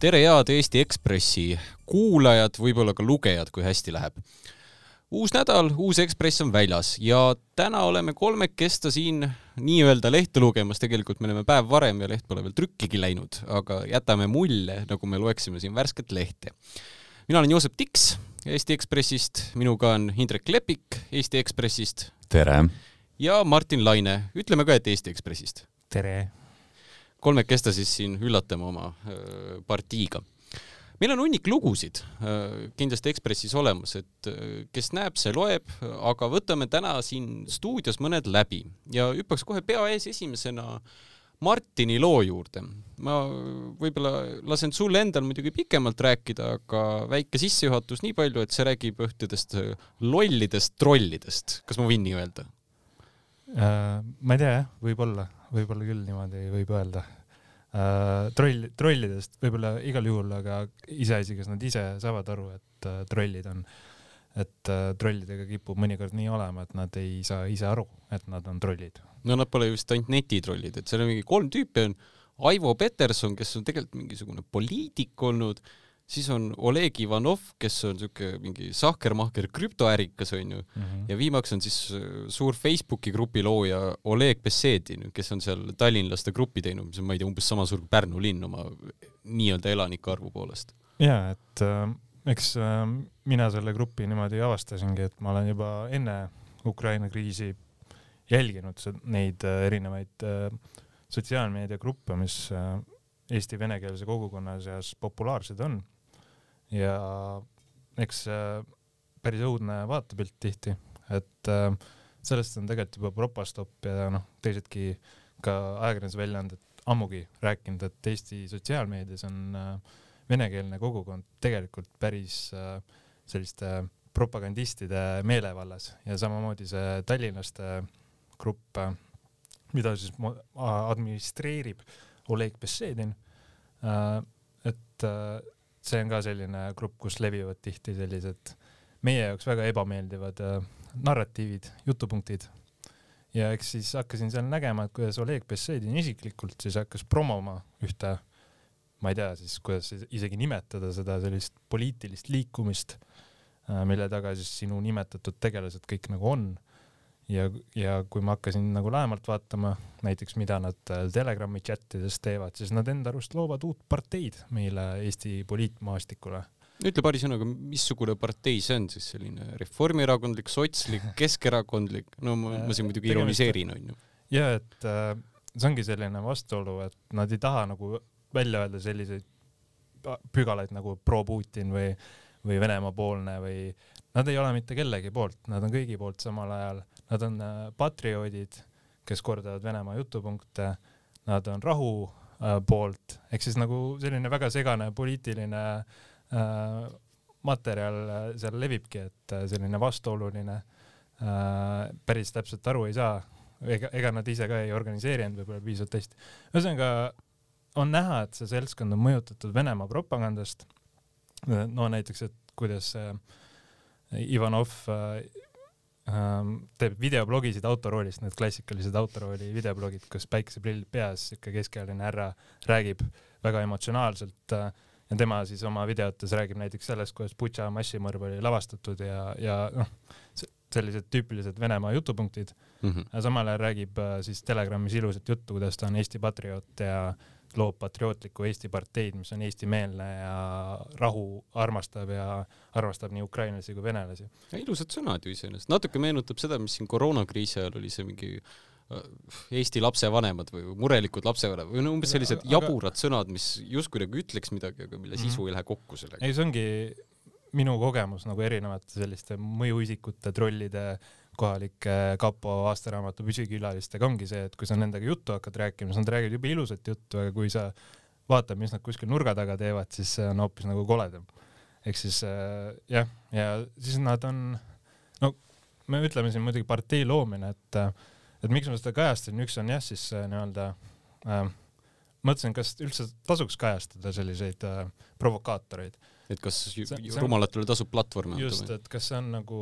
tere, head Eesti Ekspressi kuulajad, võib-olla ka lugejad, kui hästi läheb. uus nädal, uus Ekspress on väljas ja täna oleme kolmekesta siin nii-öelda lehte lugemas, tegelikult me oleme päev varem ja leht pole veel trükkigi läinud, aga jätame mulje, nagu me loeksime siin värsket lehte. mina olen Joosep Tiks Eesti Ekspressist, minuga on Indrek Lepik Eesti Ekspressist. tere! ja Martin Laine, ütleme ka, et Eesti Ekspressist. tere! Kolmekesta siis siin üllatame oma partiiga. meil on hunnik lugusid kindlasti Ekspressis olemas, et kes näeb, see loeb, aga võtame täna siin stuudios mõned läbi ja hüppaks kohe pea ees esimesena Martini loo juurde. ma võib-olla lasen sul endal muidugi pikemalt rääkida, aga väike sissejuhatus nii palju, et see räägib ühtedest lollidest trollidest, kas ma võin nii öelda? Äh, ma ei tea jah, võib-olla, võib-olla küll niimoodi võib öelda uh,. troll, trollidest võib-olla igal juhul, aga iseasi, kas nad ise saavad aru, et uh, trollid on, et uh, trollidega kipub mõnikord nii olema, et nad ei saa ise aru, et nad on trollid. no nad pole vist ainult netitrollid, et seal on mingi kolm tüüpi on Aivo Peterson, kes on tegelikult mingisugune poliitik olnud siis on Oleg Ivanov, kes on siuke mingi sahkermahker krüptoärikas onju mm -hmm. ja viimaks on siis äh, suur Facebooki grupi looja Oleg Bessedin, kes on seal tallinlaste gruppi teinud, mis on, ma ei tea, umbes sama suur kui Pärnu linn oma nii-öelda elanike arvu poolest. ja et äh, eks äh, mina selle grupi niimoodi avastasingi, et ma olen juba enne Ukraina kriisi jälginud neid äh, erinevaid äh, sotsiaalmeediagruppe, mis äh, Eesti venekeelse kogukonna seas populaarsed on ja eks äh, päris õudne vaatepilt tihti, et äh, sellest on tegelikult juba Propastop ja noh, teisedki ka ajakirjandusväljaanded ammugi rääkinud, et Eesti sotsiaalmeedias on äh, venekeelne kogukond tegelikult päris selliste propagandistide meelevallas ja samamoodi see tallinlaste grupp, mida siis administreerib Oleg Bessedin, et see on ka selline grupp, kus levivad tihti sellised meie jaoks väga ebameeldivad äh, narratiivid, jutupunktid. ja eks siis hakkasin seal nägema, et kuidas Oleg Bessedin isiklikult siis hakkas promoma ühte, ma ei tea siis, kuidas isegi nimetada seda sellist poliitilist liikumist äh,, mille taga siis sinu nimetatud tegelased kõik nagu on ja, ja kui ma hakkasin nagu lähemalt vaatama näiteks, mida nad äh, Telegrami chatides teevad, siis nad enda arust loovad uut parteid meile Eesti poliitmaastikule. ütle paari sõnaga, missugune partei see on siis, selline reformierakondlik, sotslik, keskerakondlik, no ma, ma siin muidugi ironiseerin, onju. ja et äh, see ongi selline vastuolu, et nad ei taha nagu välja öelda selliseid pügalaid nagu pro-Putin või, või Venemaa-poolne või nad ei ole mitte kellegi poolt, nad on kõigi poolt samal ajal Nad on äh, patrioodid, kes kordavad Venemaa jutupunkte, nad on rahu äh, poolt, ehk siis nagu selline väga segane poliitiline äh, materjal äh, seal levibki, et selline vastuoluline äh,, päris täpselt aru ei saa, ega, ega nad ise ka ei organiseerinud võib-olla piisavalt hästi. ühesõnaga on näha, et see seltskond on mõjutatud Venemaa propagandast. no näiteks, et kuidas Ivanov teeb videoblogisid autoroolist, need klassikalised autorooli videoblogid, kus päikeseprill peas, siuke keskealine härra räägib väga emotsionaalselt äh, ja tema siis oma videotes räägib näiteks sellest, kuidas Butša massimõrv oli lavastatud ja, ja noh, sellised tüüpilised Venemaa jutupunktid mm. -hmm. samal ajal räägib äh, siis Telegramis ilusat juttu, kuidas ta on Eesti patrioot ja loob patriootlikku Eesti parteid, mis on eestimeelne ja rahu armastab ja armastab nii ukrainlasi kui venelasi. ilusad sõnad ju iseenesest, natuke meenutab seda, mis siin koroonakriisi ajal oli see mingi äh, Eesti lapsevanemad või murelikud lapsevanemad või no umbes sellised aga... jaburad sõnad, mis justkui nagu ütleks midagi, aga mille sisu mm -hmm. ei lähe kokku sellega. ei, see ongi minu kogemus nagu erinevate selliste mõjuisikute, trollide kohalike kapo aastaraamatu püsikülalistega ongi see, et kui sa nendega juttu hakkad rääkima, siis nad räägivad jube ilusat juttu, aga kui sa vaatad, mis nad kuskil nurga taga teevad, siis see on hoopis nagu koledam. ehk siis äh, jah, ja siis nad on, no me ütleme siin muidugi partei loomine, et, et miks ma seda kajastasin, üks on jah, siis äh, nii-öelda äh, mõtlesin, kas üldse tasuks kajastada selliseid äh, provokaatoreid. et kas rumalatele tasub platvormi anda? just, et kas see on nagu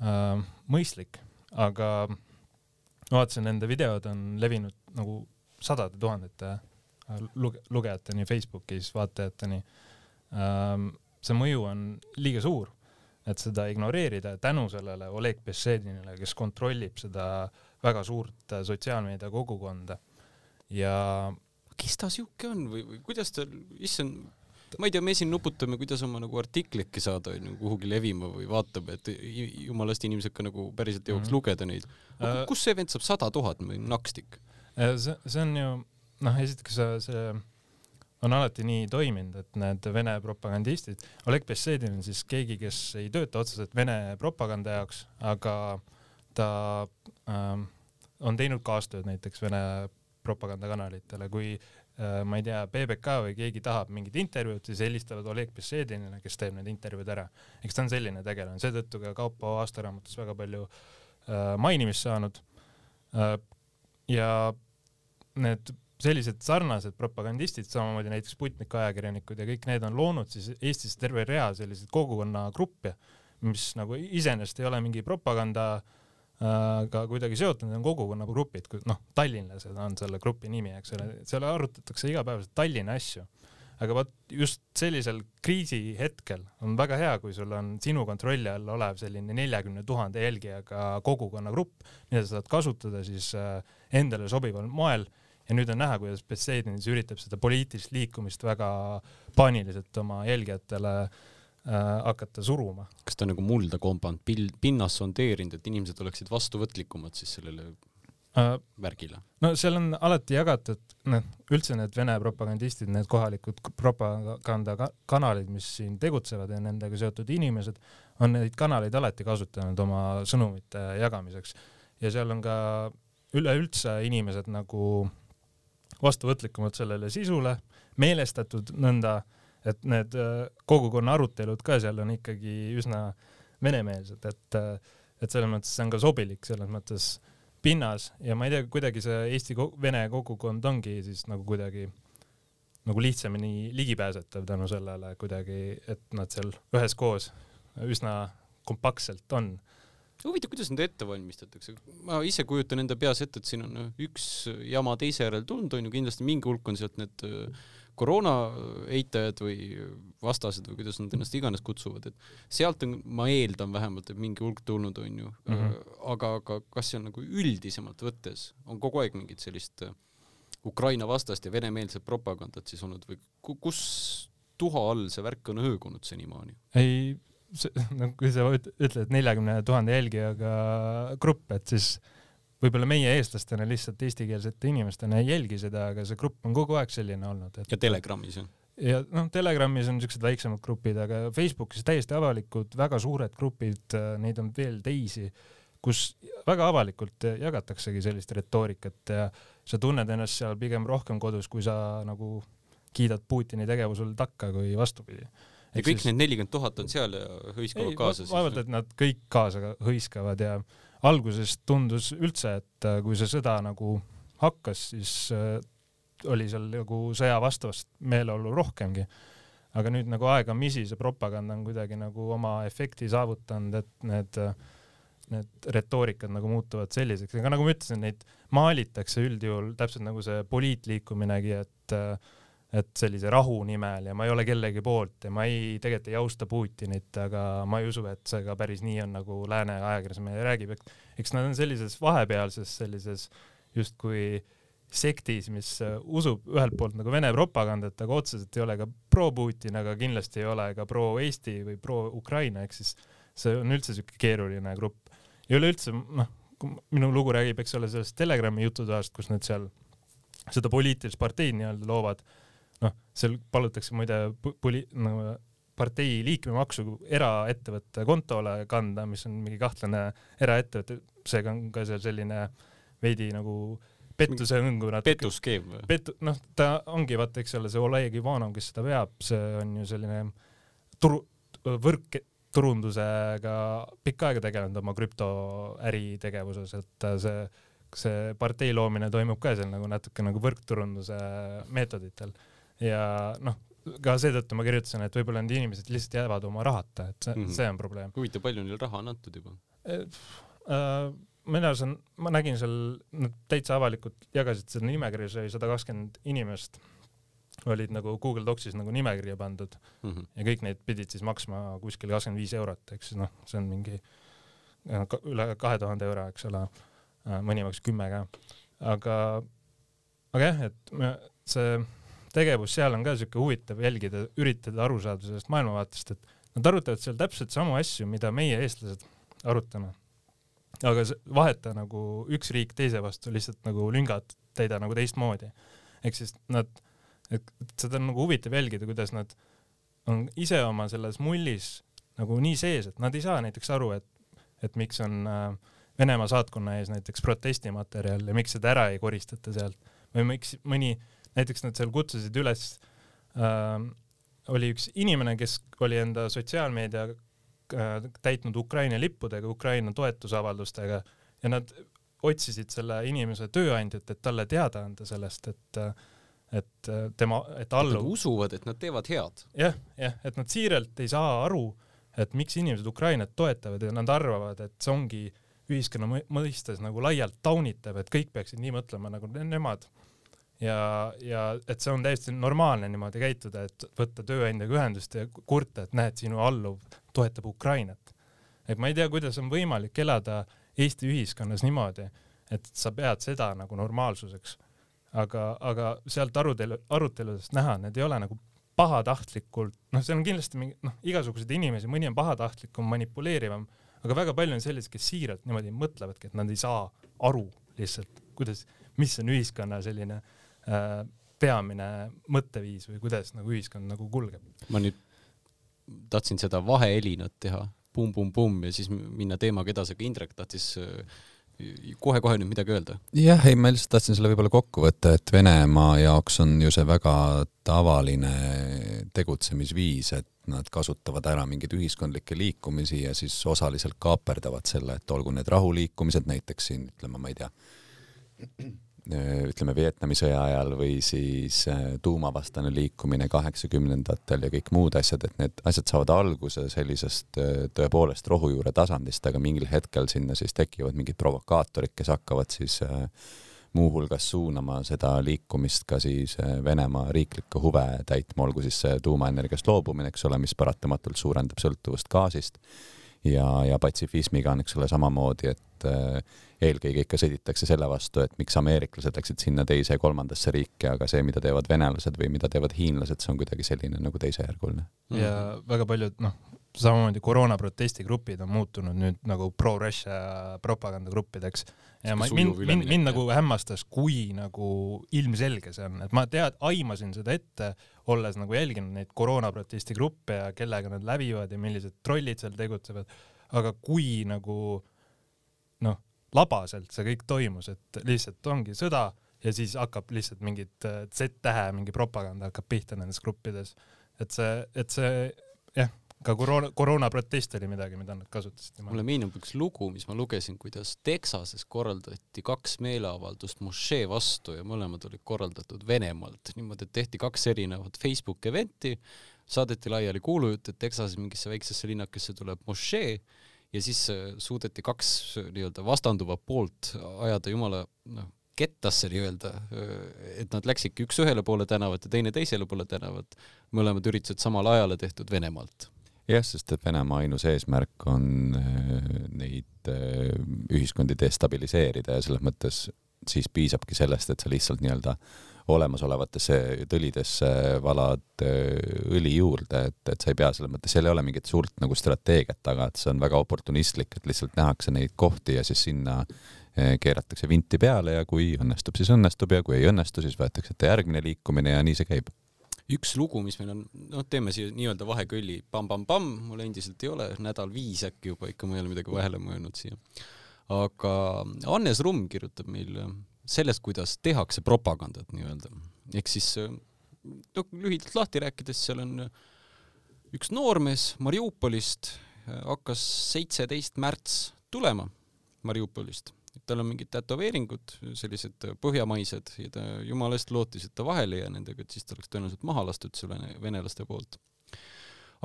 äh, mõistlik, aga ma vaatasin, nende videod on levinud nagu sadade tuhandete luge-, lugejateni Facebookis, vaatajateni ähm,. see mõju on liiga suur, et seda ignoreerida tänu sellele Oleg Bessedinile, kes kontrollib seda väga suurt äh, sotsiaalmeedia kogukonda ja kes ta siuke on või, või kuidas ta, issand, ma ei tea, me siin nuputame, kuidas oma nagu artiklikki saada onju kuhugi levima või vaatab, et jumalast inimesed ka nagu päriselt jõuaks mm -hmm. lugeda neid. Uh, kus see vend saab sada tuhat või nakstik? Äh, see, see on ju noh, esiteks see, on alati nii toiminud, et need Vene propagandistid, Oleg Bessedin on siis keegi, kes ei tööta otseselt Vene propaganda jaoks, aga ta ähm, on teinud kaastööd näiteks Vene propagandakanalitele, kui äh, ma ei tea, PBK või keegi tahab mingit intervjuud, siis helistavad Oleg Bessedinile, kes teeb need intervjuud ära. eks ta on selline tegelane, seetõttu ka Kaupo aastaraamatus väga palju äh, mainimist saanud äh,. ja need sellised sarnased propagandistid, samamoodi näiteks Sputniku ajakirjanikud ja kõik need on loonud siis Eestis terve rea selliseid kogukonnagruppe, mis nagu iseenesest ei ole mingi propaganda äh, aga kuidagi seotud on kogukonnagrupid, noh, tallinlased on selle grupi nimi, eks ole, seal arutatakse igapäevaselt Tallinna asju. aga vot just sellisel kriisihetkel on väga hea, kui sul on sinu kontrolli all olev selline neljakümne tuhande jälgijaga kogukonnagrupp, mida sa saad kasutada siis äh, endale sobival moel ja nüüd on näha, kuidas Betsedinis üritab seda poliitilist liikumist väga paaniliselt oma jälgijatele äh, hakata suruma. kas ta on nagu mulda kompanud, pil-, pinnas sondeerinud, et inimesed oleksid vastuvõtlikumad siis sellele äh, värgile? no seal on alati jagatud, noh, üldse need Vene propagandistid, need kohalikud propagandakanalid, mis siin tegutsevad ja nendega seotud inimesed, on neid kanaleid alati kasutanud oma sõnumite jagamiseks ja seal on ka üleüldse inimesed nagu vastuvõtlikumad sellele sisule, meelestatud nõnda äh, et need äh, kogukonna arutelud ka seal on ikkagi üsna venemeelsed, et, äh, et selles mõttes see on ka sobilik selles mõttes pinnas ja ma ei tea, kuidagi see Eesti-Vene kogukond ongi siis nagu kuidagi nagu lihtsamini ligipääsetav tänu sellele kuidagi, et nad seal üheskoos üsna kompaktselt on. Huvitav, kuidas neid ette valmistatakse, ma ise kujutan enda peas ette, et siin on üks jama teise järel tulnud, on ju, kindlasti mingi hulk on sealt need äh, koroona eitajad või vastased või kuidas nad ennast iganes kutsuvad, et sealt on, ma eeldan vähemalt, et mingi hulk tulnud, on ju mm. -hmm. aga, aga kas seal nagu üldisemalt võttes on kogu aeg mingit sellist äh, Ukraina vastast ja venemeelset propagandat siis olnud või kus tuha all see värk on hõõgunud senimaani? ei, no kui sa ütled neljakümne tuhande jälgijaga grupp, et siis äh, võib-olla meie eestlastena lihtsalt eestikeelsete inimestena ei jälgi seda, aga see grupp on kogu aeg selline olnud et.... ja Telegramis on? ja noh, Telegramis on niisugused väiksemad grupid, aga Facebookis täiesti avalikud, väga suured grupid, äh, neid on veel teisi, kus väga avalikult jagataksegi sellist retoorikat ja sa tunned ennast seal pigem rohkem kodus, kui sa nagu kiidad Putini tegevusele takka, kui vastupidi. ja kõik siis... need nelikümmend tuhat on seal ja hõiskavad ei, kaasa siis? vaevalt, et nad kõik kaasa hõiskavad ja alguses tundus üldse, et äh, kui see sõda nagu hakkas, siis äh, oli seal nagu sõja vastast meeleolu rohkemgi. aga nüüd nagu aegamisi see propaganda on kuidagi nagu oma efekti saavutanud, et need, need retoorikad nagu muutuvad selliseks, aga nagu ma ütlesin, neid maalitakse üldjuhul täpselt nagu see poliitliikuminegi, et äh, et sellise rahu nimel ja ma ei ole kellegi poolt ja ma ei, tegelikult ei austa Putinit, aga ma ei usu, et see ka päris nii on, nagu lääne ajakirjandus meile räägib, et eks nad on sellises vahepealses sellises justkui sektis, mis usub ühelt poolt nagu Vene propagandat, aga otseselt ei ole ka pro-Putin, aga kindlasti ei ole ka pro-Eesti või pro-Ukraina, ehk siis see on üldse siuke keeruline grupp. ja üleüldse, noh, minu lugu räägib, eks ole, sellest Telegrami jututoast, kus nad seal seda poliitilist parteid nii-öelda loovad noh, seal palutakse muide poli-, nagu partei liikmemaksu eraettevõtte kontole kanda, mis on mingi kahtlane eraettevõte, seega on ka seal selline veidi nagu pettuse hõngu natuke. petuskeem või? Pet-, noh, ta ongi vaata, eks ole, see Oleg Ivanov, kes seda veab, see on ju selline turu, võrk, turundusega pikka aega tegelenud oma krüptoäri tegevuses, et see, see partei loomine toimub ka seal nagu natuke nagu võrkturunduse meetoditel ja noh, ka seetõttu ma kirjutasin, et võib-olla need inimesed lihtsalt jäävad oma rahata, et see mm, -hmm. see on probleem. huvitav, palju neil raha on antud juba äh,? äh mina saan, ma nägin seal, nad täitsa avalikult jagasid seda nimekirja, see oli sada kakskümmend inimest olid nagu Google Docsis nagu nimekirja pandud mm. -hmm. ja kõik need pidid siis maksma kuskil kakskümmend viis eurot, siis noh, see on mingi äh, üle kahe tuhande euro, eks ole, mõni maksis kümme ka, aga, aga jah, et see tegevus seal on ka siuke huvitav jälgida, üritada aru saada sellest maailmavaatest, et nad arutavad seal täpselt samu asju, mida meie, eestlased, arutame. aga vaheta nagu üks riik teise vastu lihtsalt nagu lüngad täida nagu teistmoodi. ehk siis nad et seda on nagu huvitav jälgida, kuidas nad on ise oma selles mullis nagu nii sees, et nad ei saa näiteks aru, et, et miks on äh, Venemaa saatkonna ees näiteks protestimaterjal ja miks seda ära ei koristata sealt või miks mõni, näiteks nad seal kutsusid üles äh,, oli üks inimene, kes oli enda sotsiaalmeedia äh, täitnud Ukraina lippudega, Ukraina toetusavaldustega ja nad otsisid selle inimese tööandjat, et talle teada anda sellest, et äh, et äh, tema, et allu-. Usuvad, et nad teevad head ja,. jah, jah, et nad siiralt ei saa aru, et miks inimesed Ukrainat toetavad ja nad arvavad, et see ongi ühiskonna mõistes nagu laialt taunitav, et kõik peaksid nii mõtlema nagu nemad. Ja, ja et see on täiesti normaalne niimoodi käituda, et võtta tööandjaga ühendust ja kurta, et näed, sinu alluv toetab Ukrainat. et ma ei tea, kuidas on võimalik elada Eesti ühiskonnas niimoodi, et sa pead seda nagu normaalsuseks aga, aga sealt arutelu, aruteludest näha, need ei ole nagu pahatahtlikult, noh, seal on kindlasti mingi, noh, igasuguseid inimesi, mõni on pahatahtlikum, manipuleerivam, aga väga palju on selliseid, kes siiralt niimoodi mõtlevadki, et nad ei saa aru lihtsalt, kuidas, mis on ühiskonna selline äh, peamine mõtteviis või kuidas nagu ühiskond nagu kulgeb. ma nüüd tahtsin seda vahehelinat teha pumm-pumm-pumm ja siis minna teemaga edasi, aga Indrek tahtis äh, kohe-kohe nüüd midagi öelda? jah, ei, ma lihtsalt tahtsin selle võib-olla kokku võtta, et Venemaa jaoks on ju see väga tavaline tegutsemisviis, et nad kasutavad ära mingeid ühiskondlikke liikumisi ja siis osaliselt kaaperdavad selle, et olgu need rahuliikumised näiteks siin ütleme, ma ei tea Äh, ütleme Vietnami sõja ajal või siis äh, tuumavastane liikumine kaheksakümnendatel ja kõik muud asjad, et need asjad saavad alguse sellisest äh, tõepoolest rohujuure tasandist, aga mingil hetkel sinna siis tekivad mingid provokaatorid, kes hakkavad siis muuhulgas suunama seda liikumist ka siis Venemaa riiklikke huve täitma, olgu siis see tuumaenergiast loobumine, eks ole, mis paratamatult suurendab sõltuvust gaasist ja, ja patsifismiga on, eks ole, samamoodi, et eelkõige ikka sõditakse selle vastu, et miks ameeriklased läksid sinna teise ja kolmandasse riiki, aga see, mida teevad venelased või mida teevad hiinlased, see on kuidagi selline nagu teisejärguline. ja väga paljud noh, samamoodi koroona protestigrupid on muutunud nüüd nagu pro-Russia propagandagruppideks. Ja ma, mind, mind, mind nagu hämmastas, kui nagu ilmselge see on, et ma tead, aimasin seda ette, olles nagu jälginud neid koroona protestigruppe ja kellega nad lävivad ja millised trollid seal tegutsevad, aga kui nagu noh, labaselt see kõik toimus, et lihtsalt ongi sõda ja siis hakkab lihtsalt mingit äh, Z-tähe mingi propaganda hakkab pihta nendes gruppides. et see, et see ka koroona, koroona protest oli midagi, mida nad kasutasid. mulle meenub üks lugu, mis ma lugesin, kuidas Texases korraldati kaks meeleavaldust mošee vastu ja mõlemad olid korraldatud Venemaalt, niimoodi, et tehti kaks erinevat Facebook event'i, saadeti laiali kuulujutt, et Texases mingisse väiksesse linnakesse tuleb mošee ja siis äh, suudeti kaks äh, nii-öelda vastanduvat poolt ajada jumala noh, kettasse nii-öelda, äh, et nad läksidki üks ühele poole tänavat ja teine teisele poole tänavat, mõlemad üritused samal ajale tehtud Venemaalt. Jah, sest et Venemaa ainus eesmärk on neid ühiskondi destabiliseerida ja selles mõttes siis piisabki sellest, et sa lihtsalt nii-öelda olemasolevatesse tõlidesse valad äh, õli juurde, et, et sa ei pea selles mõttes, seal ei ole mingit suurt nagu strateegiat taga, et see on väga oportunistlik, et lihtsalt nähakse neid kohti ja siis sinna äh, keeratakse vinti peale ja kui õnnestub, siis õnnestub ja kui ei õnnestu, siis võetakse ette järgmine liikumine ja nii see käib üks lugu, mis meil on, noh, teeme siia nii-öelda vahekõlli pamm-pamm-pamm, mul endiselt ei ole, nädal viis äkki juba ikka, ma ei ole midagi vahele mõelnud siia. aga Hannes Rumm kirjutab meil sellest, kuidas tehakse propagandat nii-öelda. ehk siis noh, lühidalt lahti rääkides, seal on üks noormees Mariupolist hakkas seitseteist märts tulema Mariupolist. Tal on mingid tätoveeringud, sellised põhjamaised ja ta jumala eest lootis, et ta vahele ei jää nendega, et siis ta oleks tõenäoliselt maha lastud selle venelaste poolt.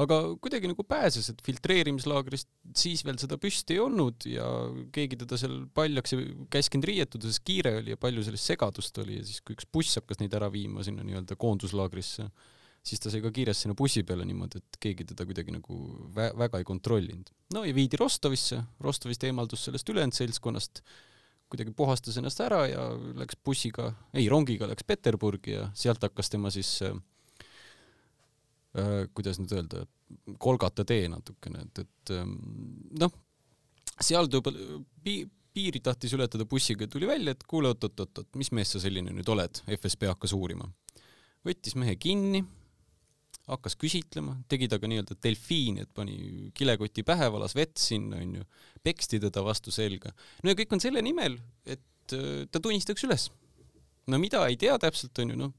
aga kuidagi nagu pääses, et filtreerimislaagrist siis veel seda püsti ei olnud ja keegi teda seal paljaks ei käskinud riietuda, sest kiire oli ja palju sellist segadust oli ja siis, kui üks buss hakkas neid ära viima sinna nii-öelda koonduslaagrisse, siis ta sai ka kiiresti sinna bussi peale niimoodi, et keegi teda kuidagi nagu vä väga ei kontrollinud. no ja viidi Rostovisse, Rostovist eemaldus sellest ülejäänud seltskonnast, kuidagi puhastas ennast ära ja läks bussiga, ei, rongiga läks Peterburgi ja sealt hakkas tema siis äh, Äh, kuidas nüüd öelda, Kolgata tee natukene, et, et ähm, noh, seal ta juba pi-, piiri tahtis ületada bussiga ja tuli välja, et kuule, oot-oot-oot, mis mees sa selline nüüd oled, FSB hakkas uurima. võttis mehe kinni, hakkas küsitlema, tegi temaga nii-öelda delfiini, et pani kilekoti pähe, valas vett sinna, onju, peksti teda vastu selga. no ja kõik on selle nimel, et äh, ta tunnistaks üles no mida ei tea täpselt, onju, noh,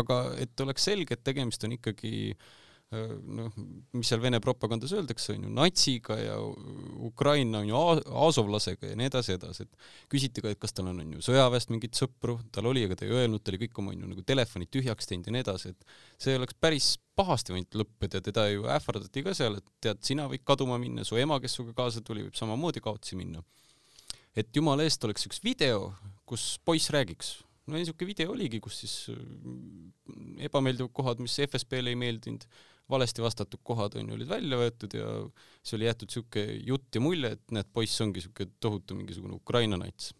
aga et oleks selge, et tegemist on ikkagi noh, mis seal Vene propagandas öeldakse, onju, natsiga ja Ukraina on ju Azovlasega ja nii edasi, edasi, et küsiti ka, et kas tal on, onju, sõjaväest mingeid sõpru, tal oli, aga ta ei öelnud, ta oli kõik oma, onju, nagu telefonid tühjaks teinud ja nii edasi, et see oleks päris pahasti võinud lõppeda. Teda ju ähvardati ka seal, et tead, sina võid kaduma minna, su ema, kes sinuga kaasa tuli, võib samamoodi kaotsi minna. et jumala eest oleks üks video, kus poiss räägiks. No niisugune video oligi, kus siis mm, ebameeldivad kohad, mis FSB-le ei meeldinud, valesti vastatud kohad on ju, olid välja võetud ja siis oli jäetud siuke jutt ja mulje, et näed, poiss ongi siuke tohutu mingisugune Ukraina nats.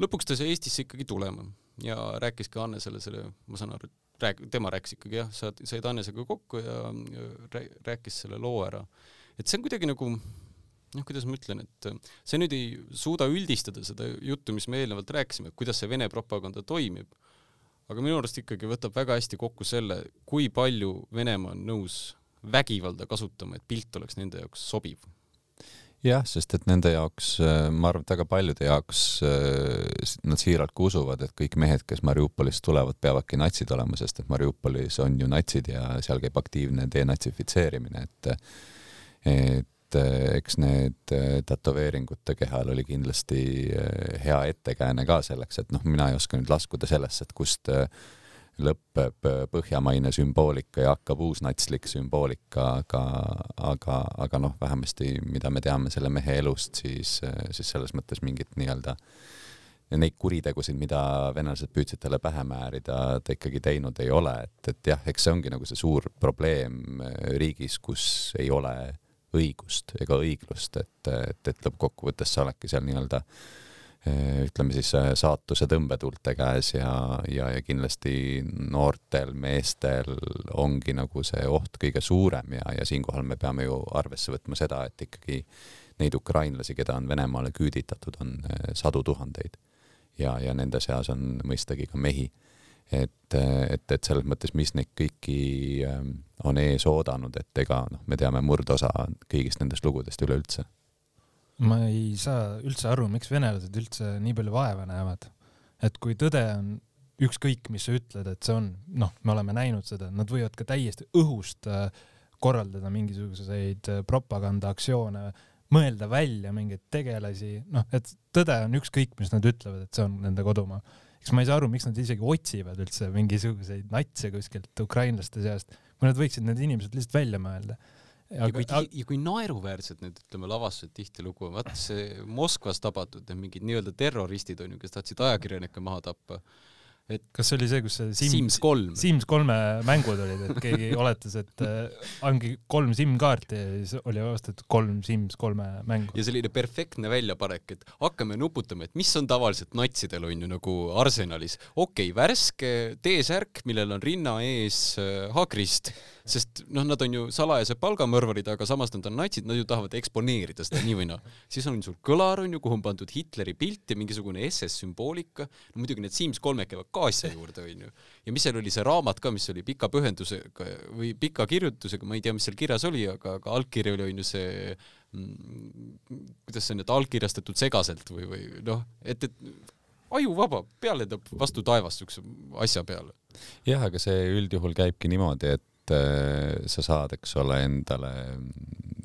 lõpuks ta sai Eestisse ikkagi tulema ja rääkis ka Annesele selle, ma saan aru, rääk-, tema rääkis ikkagi jah, saad, said Annesega kokku ja, ja rääkis selle loo ära. et see on kuidagi nagu noh, kuidas ma ütlen, et see nüüd ei suuda üldistada seda juttu, mis me eelnevalt rääkisime, et kuidas see Vene propaganda toimib, aga minu arust ikkagi võtab väga hästi kokku selle, kui palju Venemaa on nõus vägivalda kasutama, et pilt oleks nende jaoks sobiv. jah, sest et nende jaoks, äh, ma arvan, et väga paljude jaoks äh, nad siiralt ka usuvad, et kõik mehed, kes Mariupolist tulevad, peavadki natsid olema, sest et Mariupolis on ju natsid ja seal käib aktiivne denatsifitseerimine, et et et eh, eks need eh, tätoveeringute kehal oli kindlasti eh, hea ettekääne ka selleks, et noh, mina ei oska nüüd laskuda sellesse, et kust lõpeb põhjamaine sümboolika ja hakkab uusnatslik sümboolika, aga, aga, aga noh, vähemasti mida me teame selle mehe elust, siis, siis selles mõttes mingit nii-öelda neid kuritegusid, mida venelased püüdsid talle pähe määrida, ta ikkagi teinud ei ole, et, et jah, eks see ongi nagu see suur probleem riigis, kus ei ole õigust ega õiglust, et, et, et lõppkokkuvõttes sa oledki seal nii-öelda eh, ütleme siis eh, saatuse tõmbetuulte käes ja, ja, ja kindlasti noortel meestel ongi nagu see oht kõige suurem ja, ja siinkohal me peame ju arvesse võtma seda, et ikkagi neid ukrainlasi, keda on Venemaale küüditatud, on eh, sadu tuhandeid. ja, ja nende seas on mõistagi ka mehi et, et, et selles mõttes, mis neid kõiki ähm, on ees oodanud, et ega noh, me teame murdosa kõigist nendest lugudest üleüldse. ma ei saa üldse aru, miks venelased üldse nii palju vaeva näevad. et kui tõde on ükskõik, mis sa ütled, et see on, noh, me oleme näinud seda, nad võivad ka täiesti õhust äh, korraldada mingisuguseid äh, propagandaaktsioone, mõelda välja mingeid tegelasi, noh, et tõde on ükskõik, mis nad ütlevad, et see on nende kodumaa eks ma ei saa aru, miks nad isegi otsivad üldse mingisuguseid natse kuskilt ukrainlaste seast, kui nad võiksid need inimesed lihtsalt välja mõelda. ja kui, ja kui naeruväärsed need, ütleme, lavastused tihtilugu on, vaata see Moskvas tabatud need mingid nii-öelda terroristid on ju, kes tahtsid ajakirjanikke maha tappa et kas see oli see, kus see Sim, Sims kolm, Sims kolme mängud olid, et keegi oletas, et äh, ongi kolm SIM-kaarti ja siis oli ostetud kolm Sims kolme mängu. ja selline perfektne väljapanek, et hakkame nuputama, et mis on tavaliselt natsidel on ju nagu arsenalis. okei okay,, värske T-särk, millel on rinna ees äh, haakrist, sest noh, nad on ju salajased palgamõrvarid, aga samas nad on natsid, nad ju tahavad eksponeerida seda nii või naa. siis on sul kõlar on ju, kuhu on pandud Hitleri pilt ja mingisugune SS sümboolika no,. muidugi need Sims kolmed käivad ka asja juurde, onju. ja mis seal oli, see raamat ka, mis oli pika pühendusega või pika kirjutusega, ma ei tea, mis seal kirjas oli, aga, aga allkiri oli, onju see mm, kuidas see nüüd, allkirjastatud segaselt või, või noh, et, et ajuvaba, peale lendab vastu taevast siukse asja peale. jah, aga see üldjuhul käibki niimoodi, et äh, sa saad, eks ole, endale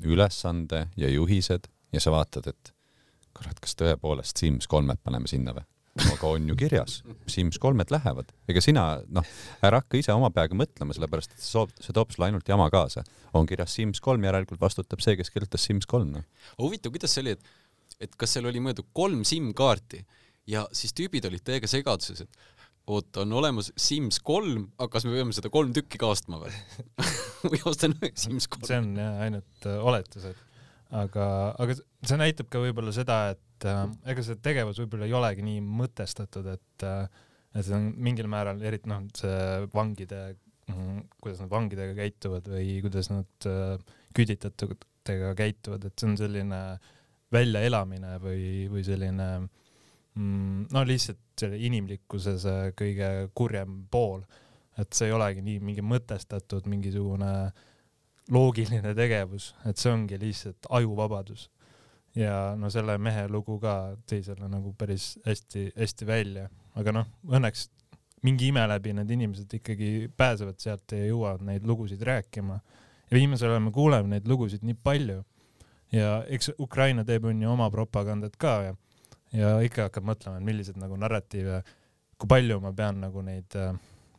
ülesande ja juhised ja sa vaatad, et kurat, kas tõepoolest Sims kolmed paneme sinna või? aga on ju kirjas, Sims kolmed lähevad, ega sina noh, ära hakka ise oma peaga mõtlema, sellepärast et see toob, see toob sulle ainult jama kaasa. on kirjas Sims kolm, järelikult vastutab see, kes kirjutas Sims kolm noh. huvitav, kuidas see oli, et, et kas seal oli mõeldud kolm SIM-kaarti ja siis tüübid olid täiega segaduses, et oot, on olemas Sims kolm, aga kas me peame seda kolm tükki ka ostma või või ostan Sims kolm? see on jah ainult äh, oletused, aga, aga see näitab ka võib-olla seda, et äh, ega see tegevus võib-olla ei olegi nii mõtestatud, et äh, et see on mingil määral, eriti noh, see vangide mm,, kuidas nad vangidega käituvad või kuidas nad äh, küüditatutega käituvad, et see on selline väljaelamine või, või selline mm, no lihtsalt selle inimlikkuse see kõige kurjem pool, et see ei olegi nii mingi mõtestatud mingisugune loogiline tegevus, et see ongi lihtsalt ajuvabadus. ja no selle mehe lugu ka tõi selle nagu päris hästi-hästi välja, aga noh, õnneks mingi ime läbi need inimesed ikkagi pääsevad sealt ja jõuavad neid lugusid rääkima. ja viimasel ajal me kuuleme neid lugusid nii palju ja eks Ukraina teeb on ju oma propagandat ka ja ja ikka hakkad mõtlema, et millised nagu narratiive, kui palju ma pean nagu neid äh,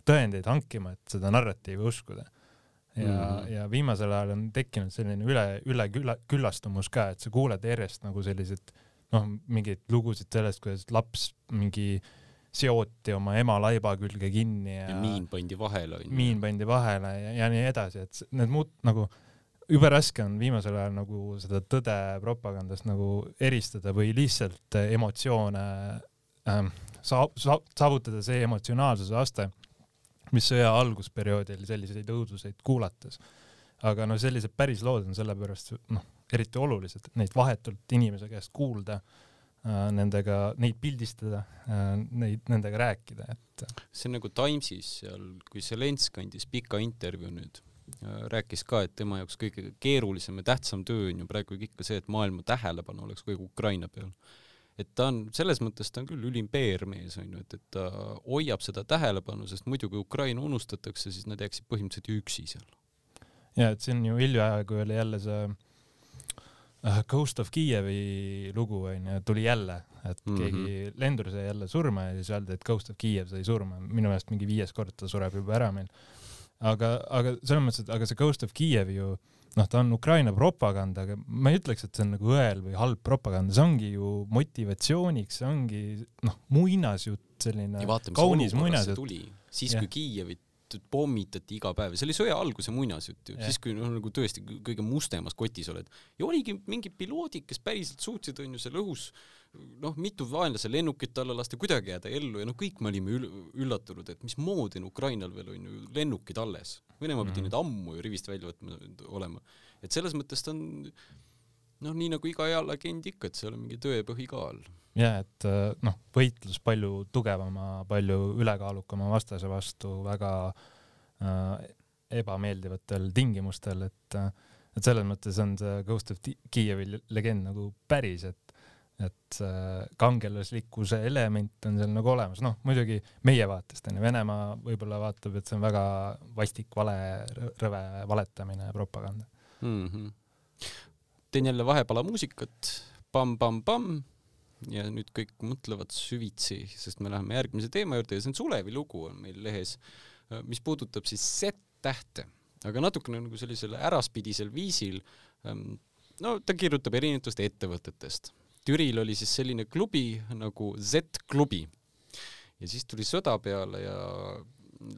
tõendeid hankima, et seda narratiivi uskuda. ja mm, -hmm. ja viimasel ajal on tekkinud selline üle, üle külla, küllastumus ka, et sa kuuled järjest nagu selliseid noh, mingeid lugusid sellest, kuidas laps mingi seoti oma ema laiba külge kinni ja, ja miin pandi vahele onju. miin pandi vahele ja, ja nii edasi, et need muud nagu jube raske on viimasel ajal nagu seda tõde propagandast nagu eristada või lihtsalt emotsioone ähm, saa-, saa-, saavutada see emotsionaalsuse aste, mis sõja algusperioodil selliseid õuduseid kuulates. aga no sellised päris lood on sellepärast noh, eriti olulised, neid vahetult inimese käest kuulda äh,, nendega, neid pildistada äh,, neid, nendega rääkida, et. see on nagu Timesis seal, kui Zelenskõi andis pika intervjuu nüüd rääkis ka, et tema jaoks kõige keerulisem ja tähtsam töö on ju praegu ikka see, et maailma tähelepanu oleks kogu Ukraina peal. et ta on, selles mõttes ta on küll ülim PR-mees on ju, et, et ta hoiab seda tähelepanu, sest muidu kui Ukraina unustatakse, siis nad jääksid põhimõtteliselt ju üksi seal. ja et siin ju hiljaaegu oli jälle see uh, Ghost of Kiievi lugu onju, tuli jälle, et mm -hmm. keegi lendur sai jälle surma ja siis öeldi, et Ghost of Kiev sai surma, minu meelest mingi viies kord ta sureb juba ära meil aga, aga selles mõttes, et aga see Ghost of Kiev ju noh, ta on Ukraina propaganda, aga ma ei ütleks, et see on nagu õel või halb propaganda, see ongi ju motivatsiooniks, see ongi noh, muinasjutt, selline ja vaata, kaunis muinasjutt. siis kui Kiievit pommitati iga päev ja see oli sõja alguse muinasjutt ju siis kui noh, nagu tõesti kõige mustemas kotis oled. ja oligi mingid piloodid, kes päriselt suutsid, onju, seal õhus noh, mitu vaenlase lennukit alla lasta, kuidagi jääda ellu ja noh, kõik me olime ül üllatunud, et mismoodi on Ukrainal veel on ju lennukid alles. Venemaa pidi mm -hmm. need ammu ju rivist välja võtma olema. et selles mõttes ta on noh, nii nagu iga hea legend ikka, et seal on mingi tõepõhi ka all. ja et äh, noh, võitlus palju tugevama, palju ülekaalukama vastase vastu väga äh, ebameeldivatel tingimustel, et äh, et selles mõttes on see Ghost of Kiievi legend nagu päris, et et äh, kangelaslikkuse element on seal nagu olemas, noh muidugi meie vaatest onju, Venemaa võib-olla vaatab, et see on väga vastik vale, rõve valetamine ja propaganda mm. -hmm. Teen jälle vahepala muusikat. Pam-pam-pam ja nüüd kõik mõtlevad süvitsi, sest me läheme järgmise teema juurde ja see on Sulevi lugu on meil lehes, äh, mis puudutab siis Z-tähte, aga natukene nagu sellisel äraspidisel viisil. Ähm, no ta kirjutab erinevatest ettevõtetest. Türil oli siis selline klubi nagu Z-klubi. Ja siis tuli sõda peale ja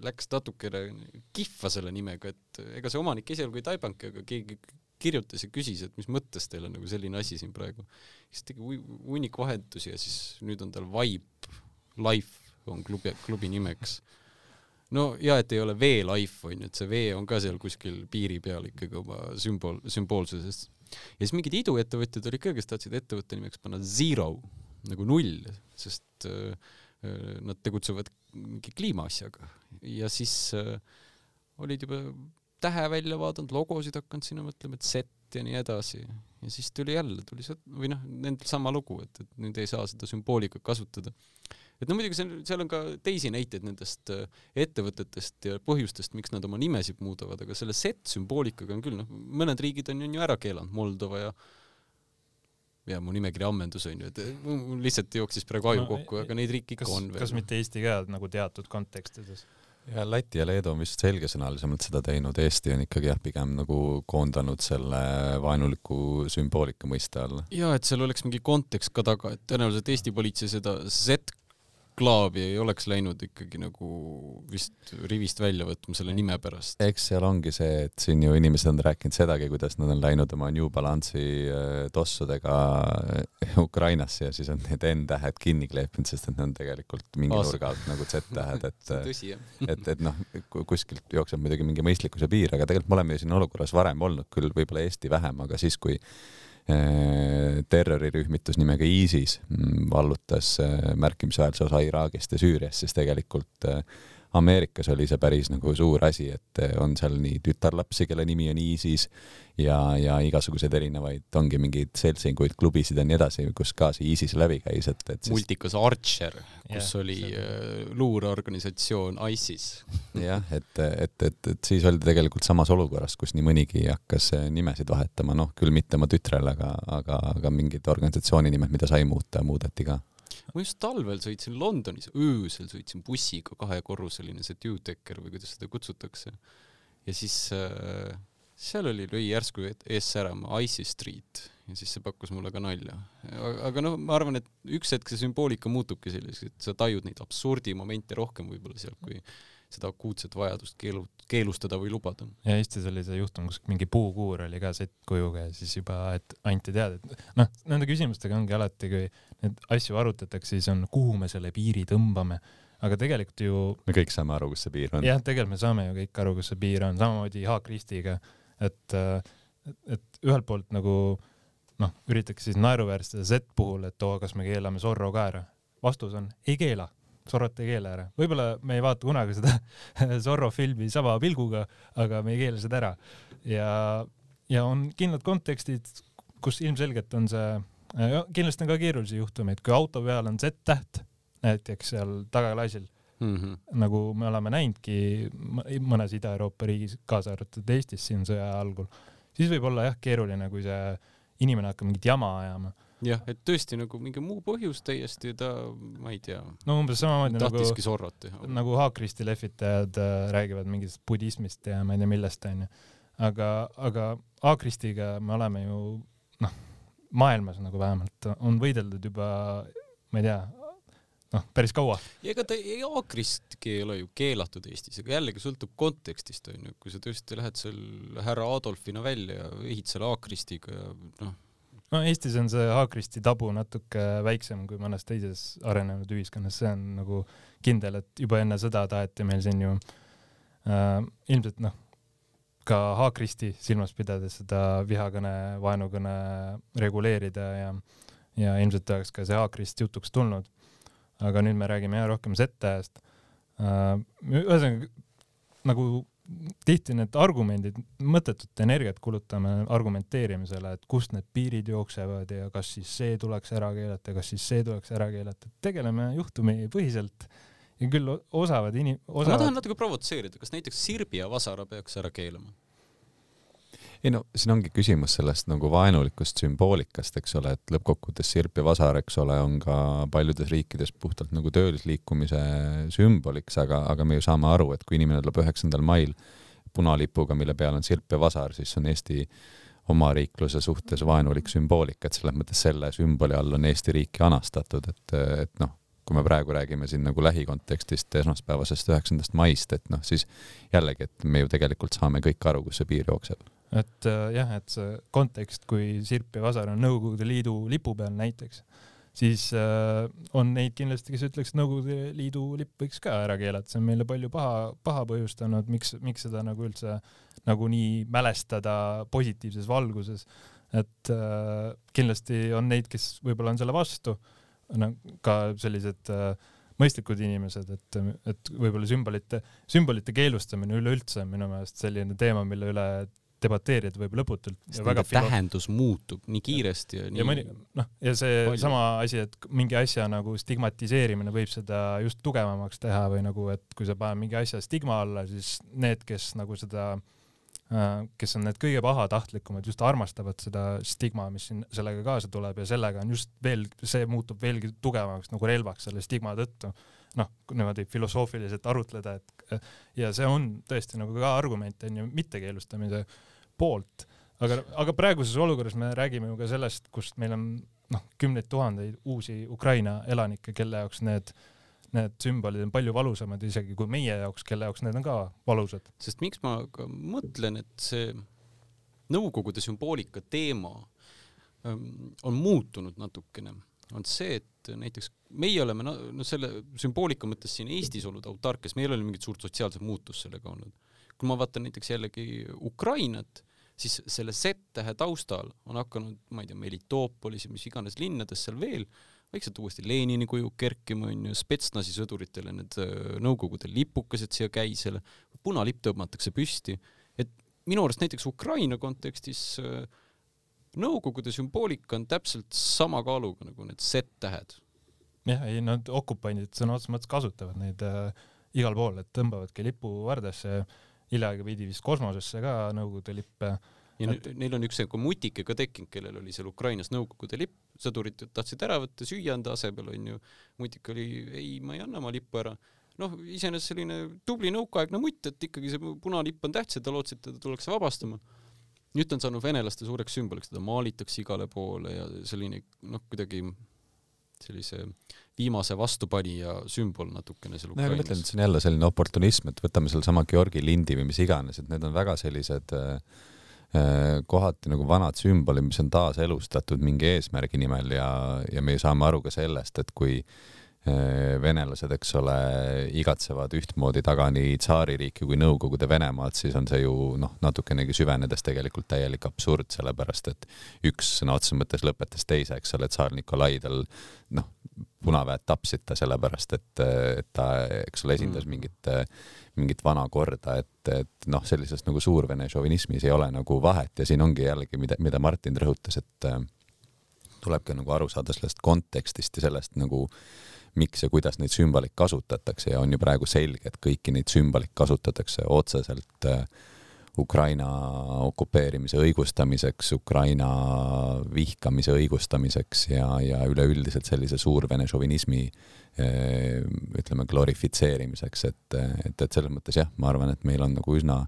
läks natukene kihva selle nimega, et ega see omanik esialgu ei taibanudki, aga keegi kirjutas ja küsis, et mis mõttes teil on nagu selline asi siin praegu. siis tegi hunnik vahetusi ja siis nüüd on tal Vibe Life on klubi, klubi nimeks. no ja et ei ole V-Life onju, et see V on ka seal kuskil piiri peal ikkagi oma sümbool, sümboolsusest ja siis mingid iduettevõtjad olid ka, kes tahtsid ettevõtte nimeks panna Zero nagu null, sest äh, äh, nad tegutsevad mingi kliimaasjaga ja siis äh, olid juba tähe välja vaadanud, logosid hakanud sinna mõtlema, et set ja nii edasi. ja siis tuli jälle, tuli see, või noh, nendel sama lugu, et, et nüüd ei saa seda sümboolikat kasutada et no muidugi seal, seal on ka teisi näiteid nendest äh, ettevõtetest ja põhjustest, miks nad oma nimesid muudavad, aga selle set-sümboolikaga on küll, noh, mõned riigid on, ju ära keelanud, Moldova ja ja mu nimekiri ammendus onju, et mul lihtsalt jooksis praegu aju kokku, aga neid riike ikka on veel. kas mitte Eesti ka nagu teatud kontekstides? Ja Läti ja Leedu on vist selgesõnalisemalt seda teinud, Eesti on ikkagi jah, pigem nagu koondanud selle vaenuliku sümboolika mõiste alla. ja et seal oleks mingi kontekst ka taga, et tõenäoliselt Eesti politsei seda Z klaavi ei oleks läinud ikkagi nagu vist rivist välja võtma selle nime pärast. eks seal ongi see, et siin ju inimesed on rääkinud sedagi, kuidas nad on läinud oma New Balance'i äh, tossudega äh, Ukrainasse ja siis on need N-tähed kinni kleepinud, sest et need on tegelikult mingi Aas. nurga alt nagu Z-tähed, et tõsi, et, et noh, kuskilt jookseb muidugi mingi mõistlikkuse piir, aga tegelikult me oleme ju siin olukorras varem olnud, küll võib-olla Eesti vähem, aga siis, kui terrorirühmitus nimega ISIS mm, vallutas äh, märkimisväärse osa Iraagist ja Süüriast, siis tegelikult äh, Ameerikas oli see päris nagu suur asi, et on seal nii tütarlapsi, kelle nimi on ISIS ja, ja igasuguseid erinevaid, ongi mingeid seltsinguid, klubisid ja nii edasi, kus ka see ISIS läbi käis, et, et siis... multikas Archer, kus yeah, oli see... luureorganisatsioon ISIS. jah, et, et, et, et siis oldi tegelikult samas olukorras, kus nii mõnigi hakkas nimesid vahetama, noh, küll mitte oma tütrele, aga, aga, aga mingid organisatsiooni nimed, mida sai muuta, muudeti ka ma just talvel sõitsin Londonis, öösel sõitsin bussiga, kahekorruseline see two-decker või kuidas seda kutsutakse. ja siis äh, seal oli, lõi järsku ees särama Icy Street ja siis see pakkus mulle ka nalja. aga noh, ma arvan, et üks hetk see sümboolika muutubki selliseks, et sa tajud neid absurdimomente rohkem võib-olla sealt, kui seda akuutset vajadust keelu, keelustada või lubada. ja Eestis oli see juhtum, kus mingi puukuur oli ka settkujuga ja siis juba, et anti teada, et noh, nende küsimustega ongi alati, kui neid asju arutatakse, siis on, kuhu me selle piiri tõmbame, aga tegelikult ju me kõik saame aru, kus see piir on. jah, tegelikult me saame ju kõik aru, kus see piir on, samamoodi Jaak Ristiga, et, et ühelt poolt nagu noh, üritatakse siis naeruvääristada Z puhul, et oo, kas me keelame Zorro ka ära. vastus on ei keela Zorrot ei keela ära. võib-olla me ei vaata kunagi seda Zorro filmi sama pilguga, aga me ei keela seda ära. ja, ja on kindlad kontekstid, kus ilmselgelt on see, kindlasti on ka keerulisi juhtumeid, kui auto peal on Z-täht, näiteks seal tagaklaasil mm, -hmm. nagu me oleme näinudki mõnes Ida-Euroopa riigis, kaasa arvatud Eestis siin sõja algul, siis võib olla jah keeruline, kui see inimene hakkab mingit jama ajama jah, et tõesti nagu mingi muu põhjus täiesti, ta, ma ei tea. no umbes samamoodi nagu, Zorrot teha. nagu haakristi lehvitajad äh, räägivad mingist budismist ja ma ei tea millest onju. aga, aga haakristiga me oleme ju noh, maailmas nagu vähemalt on võideldud juba, ma ei tea, noh, päris kaua. ja ega ta ei haakristki ei ole ju keelatud Eestis, aga jällegi sõltub kontekstist onju, kui sa tõesti lähed seal härra Adolfina välja ja ehid selle haakristiga ja noh no Eestis on see haakristi tabu natuke väiksem kui mõnes teises arenenud ühiskonnas, see on nagu kindel, et juba enne sõda taheti meil siin ju äh, ilmselt noh, ka haakristi silmas pidades seda vihakõne, vaenukõne reguleerida ja, ja ilmselt oleks ka see haakrist jutuks tulnud. aga nüüd me räägime jah rohkem Z-tähest äh,. ühesõnaga nagu tihti need argumendid, mõttetut energiat kulutame argumenteerimisele, et kust need piirid jooksevad ja kas siis see tuleks ära keelata, kas siis see tuleks ära keelata, tegeleme juhtumipõhiselt ja küll osavad inim-, osavad ma tahan natuke provotseerida, kas näiteks sirbi ja vasara peaks ära keelama? Ei no siin ongi küsimus sellest nagu vaenulikust sümboolikast, eks ole, et lõppkokkuvõttes sirp ja vasar, eks ole, on ka paljudes riikides puhtalt nagu töölisliikumise sümboliks, aga, aga me ju saame aru, et kui inimene tuleb üheksandal mail punalipuga, mille peal on sirp ja vasar, siis on Eesti omariikluse suhtes vaenulik sümboolika, et selles mõttes selle sümboli all on Eesti riiki anastatud, et, et noh, kui me praegu räägime siin nagu lähikontekstist esmaspäevasest üheksandast maist, et noh, siis jällegi, et me ju tegelikult saame kõik aru, kus see piir jookseb et äh, jah, et see kontekst, kui Sirp ja Vasar on Nõukogude Liidu lipu peal näiteks, siis äh, on neid kindlasti, kes ütleks, et Nõukogude Liidu lipp võiks ka ära keelata, see on meile palju paha, paha põhjustanud, miks, miks seda nagu üldse nagu nii mälestada positiivses valguses. et äh, kindlasti on neid, kes võib-olla on selle vastu, ka sellised äh, mõistlikud inimesed, et, et võib-olla sümbolite, sümbolite keelustamine üleüldse on minu meelest selline teema, mille üle debateerida võib lõputult. väga tähendus muutub nii kiiresti ja nii. ja mõni, noh, ja see palju. sama asi, et mingi asja nagu stigmatiseerimine võib seda just tugevamaks teha või nagu, et kui sa paned mingi asja stigma alla, siis need, kes nagu seda kes on need kõige pahatahtlikumad, just armastavad seda stigma, mis siin sellega kaasa tuleb ja sellega on just veel, see muutub veelgi tugevamaks nagu relvaks selle stigma tõttu. noh, niimoodi filosoofiliselt arutleda, et ja see on tõesti nagu ka argument on ju mittekeelustamise poolt, aga, aga praeguses olukorras me räägime ju ka sellest, kust meil on noh, kümneid tuhandeid uusi Ukraina elanikke, kelle jaoks need need sümbolid on palju valusamad isegi kui meie jaoks, kelle jaoks need on ka valusad. sest miks ma ka mõtlen, et see Nõukogude sümboolika teema ähm, on muutunud natukene, on see, et näiteks meie oleme no, no selle sümboolika mõttes siin Eestis olnud autarkias, meil ei ole mingit suurt sotsiaalset muutust sellega olnud. kui ma vaatan näiteks jällegi Ukrainat, siis selle Z-tähe taustal on hakanud, ma ei tea, Melitoopolis ja mis iganes linnades seal veel vaikselt uuesti Lenini kuju kerkima, onju, spetsnasi sõduritele need äh, Nõukogude lipukesed siia käisele, punalipp tõmmatakse püsti, et minu arust näiteks Ukraina kontekstis äh, Nõukogude sümboolika on täpselt sama kaaluga nagu need Z-tähed. jah, ei nad okupandid sõna otseses mõttes kasutavad neid äh, igal pool, et tõmbavadki lipu vardesse, hiljaaegu viidi vist kosmosesse ka Nõukogude lippe ja et... neil on üks nagu mutike ka tekkinud, kellel oli seal Ukrainas Nõukogude lipp, sõdurid tahtsid ära võtta, süüa anda asemel onju, mutik oli ei, ma ei anna oma lippu ära. noh, iseenesest selline tubli nõukaaegne mutt, et ikkagi see punalipp on tähtis ja ta lootsid, et ta tullakse vabastama. nüüd ta on saanud venelaste suureks sümboliks, teda maalitakse igale poole ja selline noh, kuidagi sellise viimase vastupanija sümbol natukene seal Ukrainas. ma mõtlen, et see on jälle selline oportunism, et võtame sellesama Georgi lindi või mis iganes, et need on väga sellised äh, Äh, kohati nagu vanad sümbolid, mis on taaselustatud mingi eesmärgi nimel ja, ja me saame aru ka sellest, et kui venelased, eks ole, igatsevad ühtmoodi taga nii tsaaririiki kui Nõukogude Venemaad, siis on see ju noh, natukenegi süvenedes tegelikult täielik absurd, sellepärast et üks sõna otseses mõttes lõpetas teise, eks ole, tsaar Nikolai tal noh, punaväed tapsid ta sellepärast, et, et ta, eks ole, esindas mm. mingit mingit vana korda, et, et noh, sellises nagu suurvene šovinismis ei ole nagu vahet ja siin ongi jällegi, mida, mida Martin rõhutas, et äh, tulebki nagu aru saada sellest kontekstist ja sellest nagu miks ja kuidas neid sümboleid kasutatakse ja on ju praegu selge, et kõiki neid sümboleid kasutatakse otseselt äh, Ukraina okupeerimise õigustamiseks, Ukraina vihkamise õigustamiseks ja, ja üleüldiselt sellise suurvene šovinismi eh, ütleme, glorifitseerimiseks, et, et, et selles mõttes jah, ma arvan, et meil on nagu üsna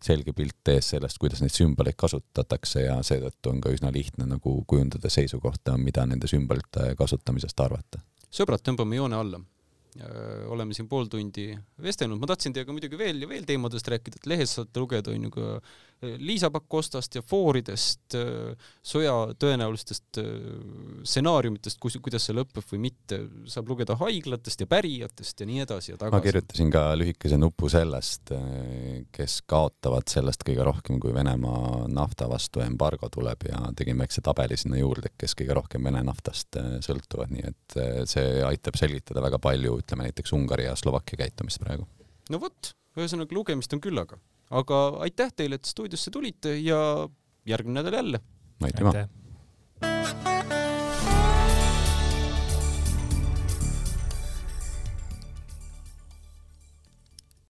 selge pilt ees sellest, kuidas neid sümboleid kasutatakse ja seetõttu on ka üsna lihtne nagu kujundada seisukohta, mida nende sümbolite kasutamisest arvata. Sõbrad, tõmbame joone alla oleme siin pool tundi vestelnud, ma tahtsin teiega muidugi veel ja veel teemadest rääkida, et lehes saate lugeda on ju ka Liisa Pakostast ja fooridest, sõja tõenäolistest stsenaariumitest, kus, kuidas see lõpeb või mitte, saab lugeda haiglatest ja pärijatest ja nii edasi ja tagasi. ma kirjutasin ka lühikese nupu sellest, kes kaotavad sellest kõige rohkem, kui Venemaa nafta vastu embargo tuleb ja tegin väikse tabeli sinna juurde, kes kõige rohkem Vene naftast sõltuvad, nii et see aitab selgitada väga palju, ütleme näiteks Ungari ja Slovakkia käitumist praegu. no vot, ühesõnaga lugemist on küllaga, aga aitäh teile, et stuudiosse tulite ja järgmine nädal jälle. aitüma.